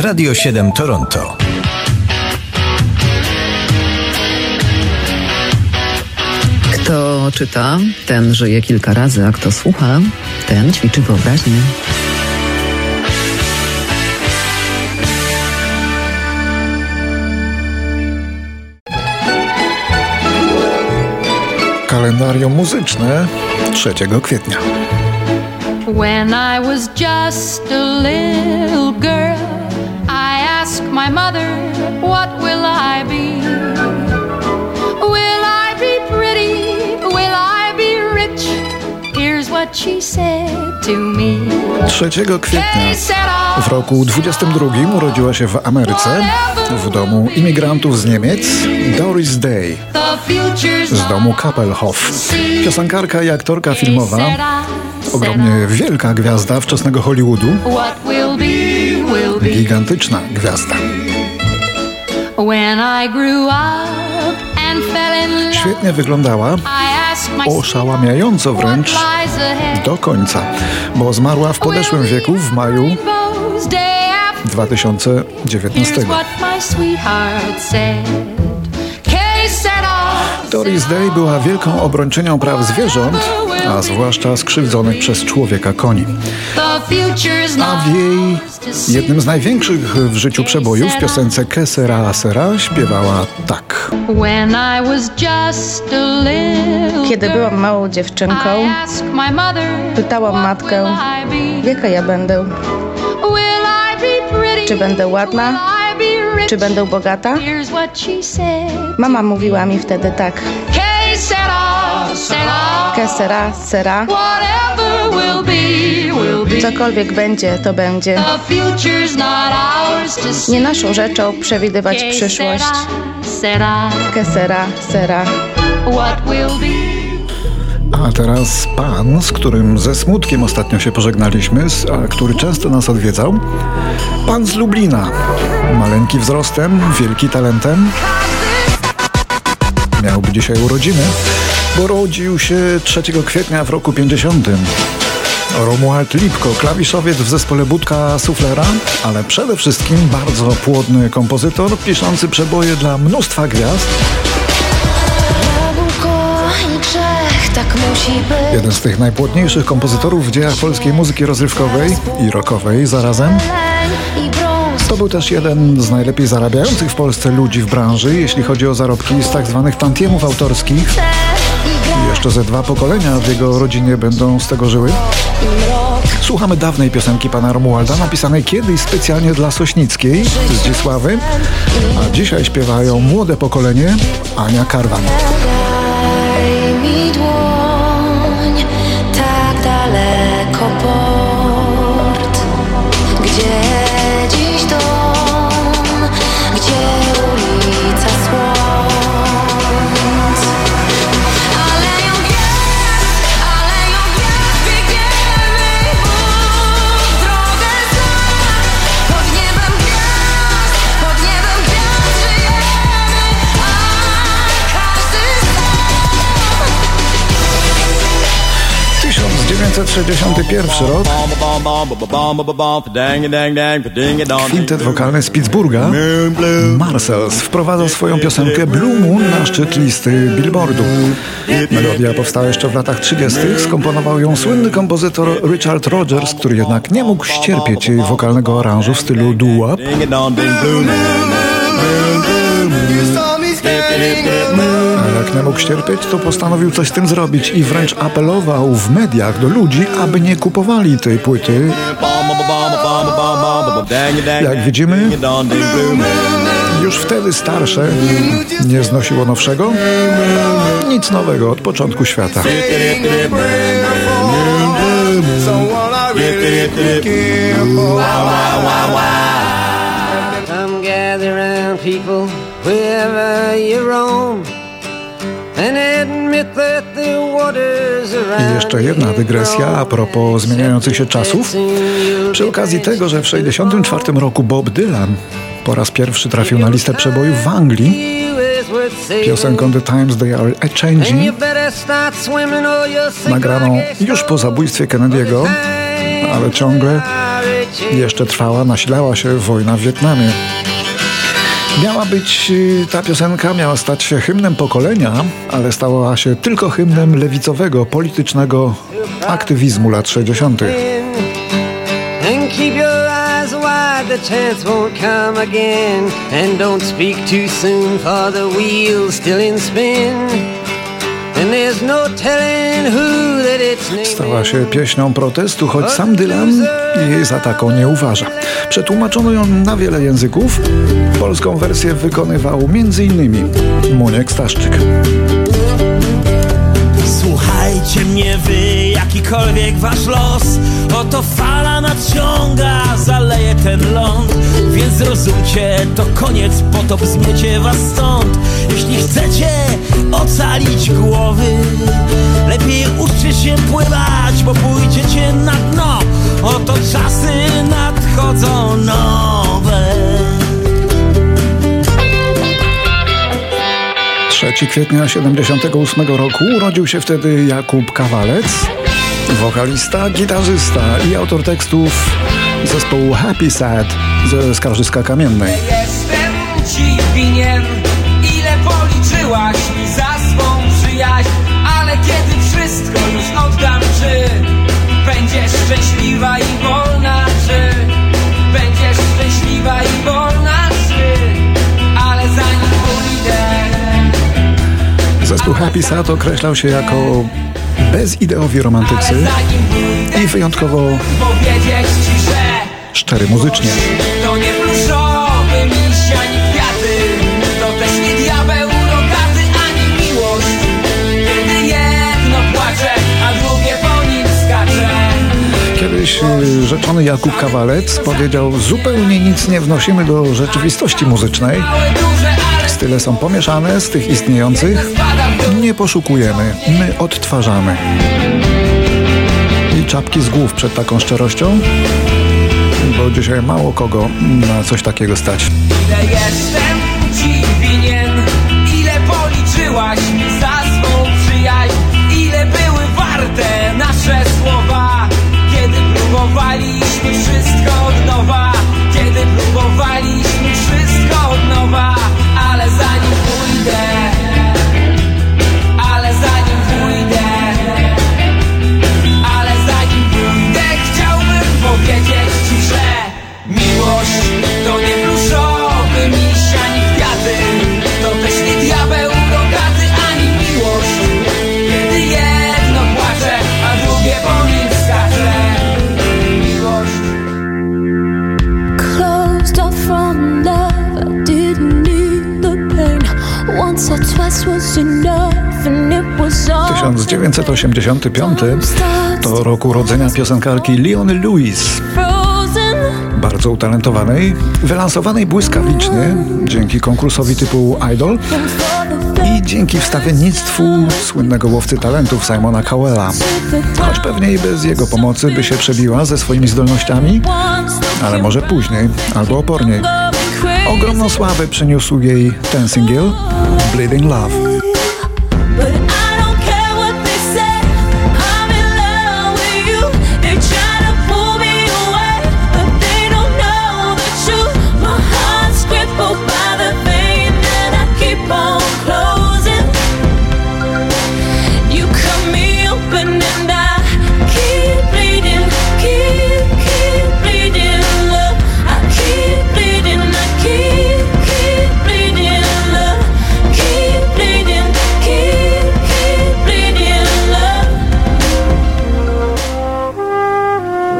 Radio 7 Toronto. Kto czyta, ten żyje kilka razy, a kto słucha, ten ćwiczy wyobraźnię. Kalendarium muzyczne 3 kwietnia. When I was just a little girl, I asked my mother, What will I be? What she said to me. 3 kwietnia w roku 22 urodziła się w Ameryce, w domu imigrantów z Niemiec, Doris Day z domu Kappelhof. Piosenkarka i aktorka filmowa, ogromnie wielka gwiazda wczesnego Hollywoodu, gigantyczna gwiazda. When I grew up Świetnie wyglądała, oszałamiająco wręcz do końca, bo zmarła w podeszłym wieku w maju Rainbows day after 2019. Doris Day była wielką obrończynią praw zwierząt, a zwłaszcza skrzywdzonych przez człowieka koni. A w jej jednym z największych w życiu przebojów, piosence Que sera sera, śpiewała tak. Kiedy byłam małą dziewczynką, pytałam matkę, jaka ja będę? Czy będę ładna? Czy będę bogata? Mama mówiła mi wtedy tak. Que sera. Cokolwiek będzie, to będzie. Nie naszą rzeczą przewidywać przyszłość. said I, said I, Que sera, sera. what will be. A teraz pan, z którym ze smutkiem ostatnio się pożegnaliśmy, a który często nas odwiedzał. Pan z Lublina. Maleńki wzrostem, wielki talentem. Miałby dzisiaj urodziny, bo rodził się 3 kwietnia w roku 50. Romuald Lipko, klawiszowiec w zespole Budka Suflera, ale przede wszystkim bardzo płodny kompozytor, piszący przeboje dla mnóstwa gwiazd. Jeden z tych najpłodniejszych kompozytorów w dziejach polskiej muzyki rozrywkowej i rockowej zarazem. To był też jeden z najlepiej zarabiających w Polsce ludzi w branży, jeśli chodzi o zarobki z tak zwanych tantiemów autorskich. I jeszcze ze dwa pokolenia w jego rodzinie będą z tego żyły. Słuchamy dawnej piosenki pana Romualda, napisanej kiedyś specjalnie dla Sośnickiej, Zdzisławy, a dzisiaj śpiewają młode pokolenie Ania Karwan. 1961 rok. Kwintet wokalny z Pittsburgha, Marcells, wprowadza swoją piosenkę Blue Moon na szczyt listy Billboardu. Melodia powstała jeszcze w latach 30. Skomponował ją słynny kompozytor Richard Rogers, który jednak nie mógł ścierpieć jej wokalnego aranżu w stylu doo-wop. Nie mógł ścierpieć, to postanowił coś z tym zrobić i wręcz apelował w mediach do ludzi, aby nie kupowali tej płyty. Jak widzimy, już wtedy starsze nie znosiło nowszego. Nic nowego od początku świata. People wherever you roam I jeszcze jedna dygresja a propos zmieniających się czasów. Przy okazji tego, że w 1964 roku Bob Dylan po raz pierwszy trafił na listę przebojów w Anglii piosenką The Times They Are A Changing, nagraną już po zabójstwie Kennedy'ego, ale ciągle. Jeszcze trwała, nasilała się wojna w Wietnamie. Miała być y, ta piosenka, miała stać się hymnem pokolenia, ale stała się tylko hymnem lewicowego, politycznego aktywizmu lat 60. And the. Stała się pieśnią protestu, choć sam Dylan jej za taką nie uważa. Przetłumaczono ją na wiele języków. Polską wersję wykonywał m.in. Muniek Staszczyk. Słuchajcie mnie wy, jakikolwiek wasz los. Oto fala nadciąga, zaleje ten ląd. Więc zrozumcie, to koniec, potop zmiecie was stąd. Jeśli chcecie ocalić głowy Lepiej uczcie się pływać, bo pójdziecie na dno 3 kwietnia 78 roku urodził się wtedy Jakub Kawalec, wokalista, gitarzysta i autor tekstów zespołu Happy Sad ze Skarżyska Kamiennej. Zespół Happy Sad określał się jako bezideowi romantycy i wyjątkowo szczery muzycznie. To nie pluszowy miś ani kwiaty To też nie diabeł rogaty ani miłość Kiedy jedno płacze, a drugie po nim skacze Kiedyś y, rzeczony Jakub Kawalec powiedział zupełnie nic nie wnosimy do rzeczywistości muzycznej. Małe, duże, ale Style są pomieszane z tych istniejących. Nie poszukujemy, my odtwarzamy. I czapki z głów przed taką szczerością, bo dzisiaj mało kogo na coś takiego stać. 1985 to rok urodzenia piosenkarki Leony Lewis, bardzo utalentowanej, wylansowanej błyskawicznie dzięki konkursowi typu Idol i dzięki wstawiennictwu słynnego łowcy talentów Simona Cowella. Choć pewnie i bez jego pomocy by się przebiła ze swoimi zdolnościami, ale może później albo oporniej. Ogromną sławę przyniósł jej ten singiel Bleeding Love.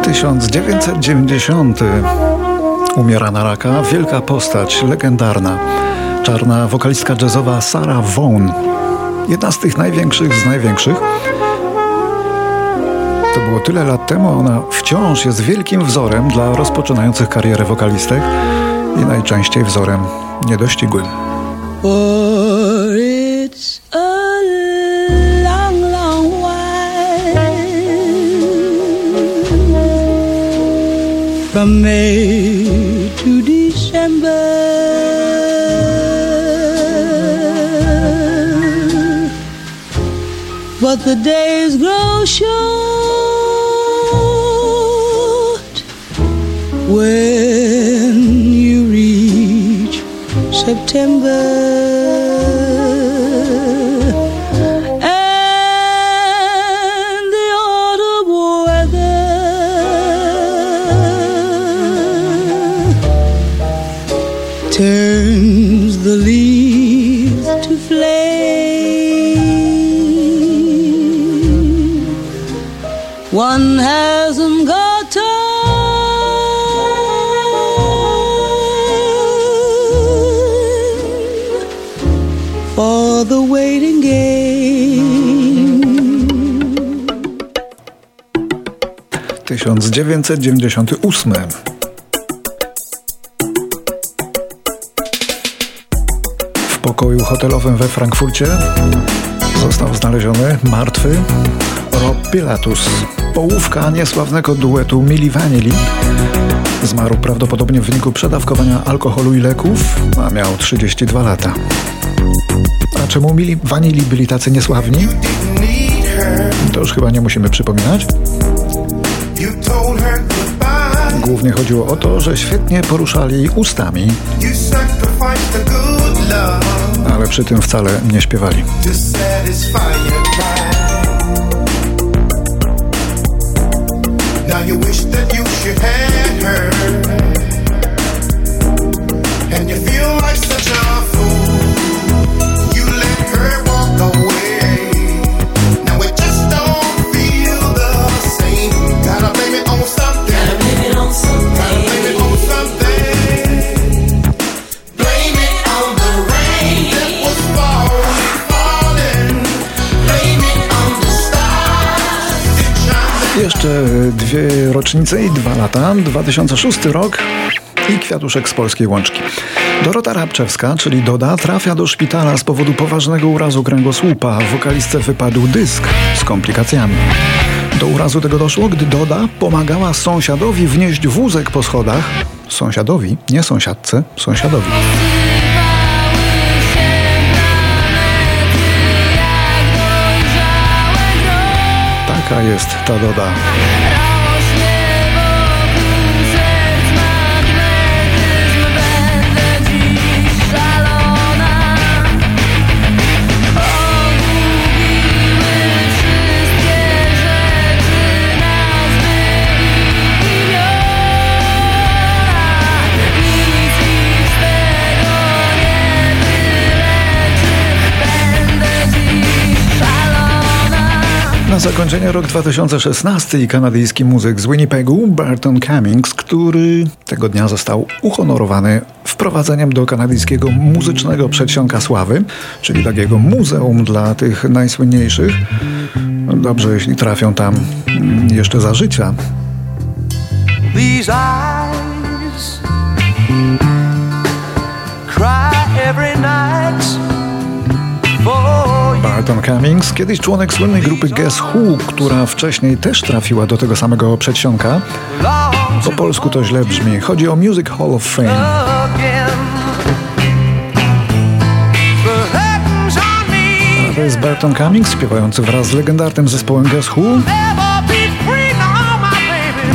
1990 umiera na raka wielka postać, legendarna, czarna wokalistka jazzowa Sarah Vaughan. Jedna z tych największych z największych. To było tyle lat temu, ona wciąż jest wielkim wzorem dla rozpoczynających karierę wokalistek i najczęściej wzorem niedościgłym. From May to December. But the days grow short when you reach September. For the waiting game. 1998. W pokoju hotelowym we Frankfurcie został znaleziony martwy Rob Pilatus. Połówka niesławnego duetu Mili Vanilli. Zmarł prawdopodobnie w wyniku przedawkowania alkoholu i leków, a miał 32 lata. Czemu Mili Vanilli byli tacy niesławni? To już chyba nie musimy przypominać. Głównie chodziło o to, że świetnie poruszali ustami, ale przy tym wcale nie śpiewali. Now you wish that you should have dwie rocznice i dwa lata, 2006 rok i kwiatuszek z polskiej łączki. Dorota Rabczewska, czyli Doda, trafia do szpitala z powodu poważnego urazu kręgosłupa. Wokalistce wypadł dysk z komplikacjami. Do urazu tego doszło, gdy Doda pomagała sąsiadowi wnieść wózek po schodach. Sąsiadowi, nie sąsiadce, sąsiadowi. Taka jest ta Doda. Na zakończenie rok 2016 i kanadyjski muzyk z Winnipegu Barton Cummings, który tego dnia został uhonorowany wprowadzeniem do kanadyjskiego muzycznego przedsionka sławy, czyli takiego muzeum dla tych najsłynniejszych. Dobrze, jeśli trafią tam mm, jeszcze za życia. These eyes Barton Cummings, kiedyś członek słynnej grupy Guess Who, która wcześniej też trafiła do tego samego przedsionka. Po polsku to źle brzmi. Chodzi o Music Hall of Fame. A to jest Barton Cummings, śpiewający wraz z legendarnym zespołem Guess Who.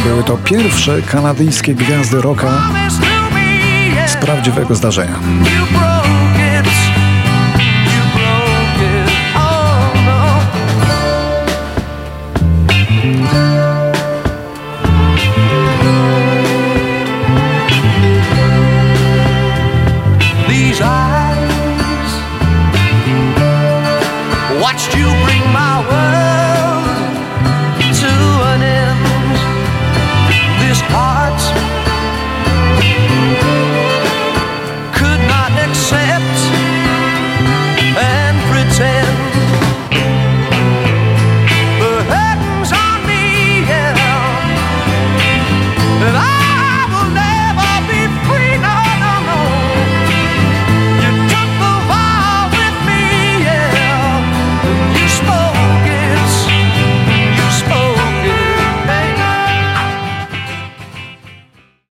Były to pierwsze kanadyjskie gwiazdy rocka z prawdziwego zdarzenia.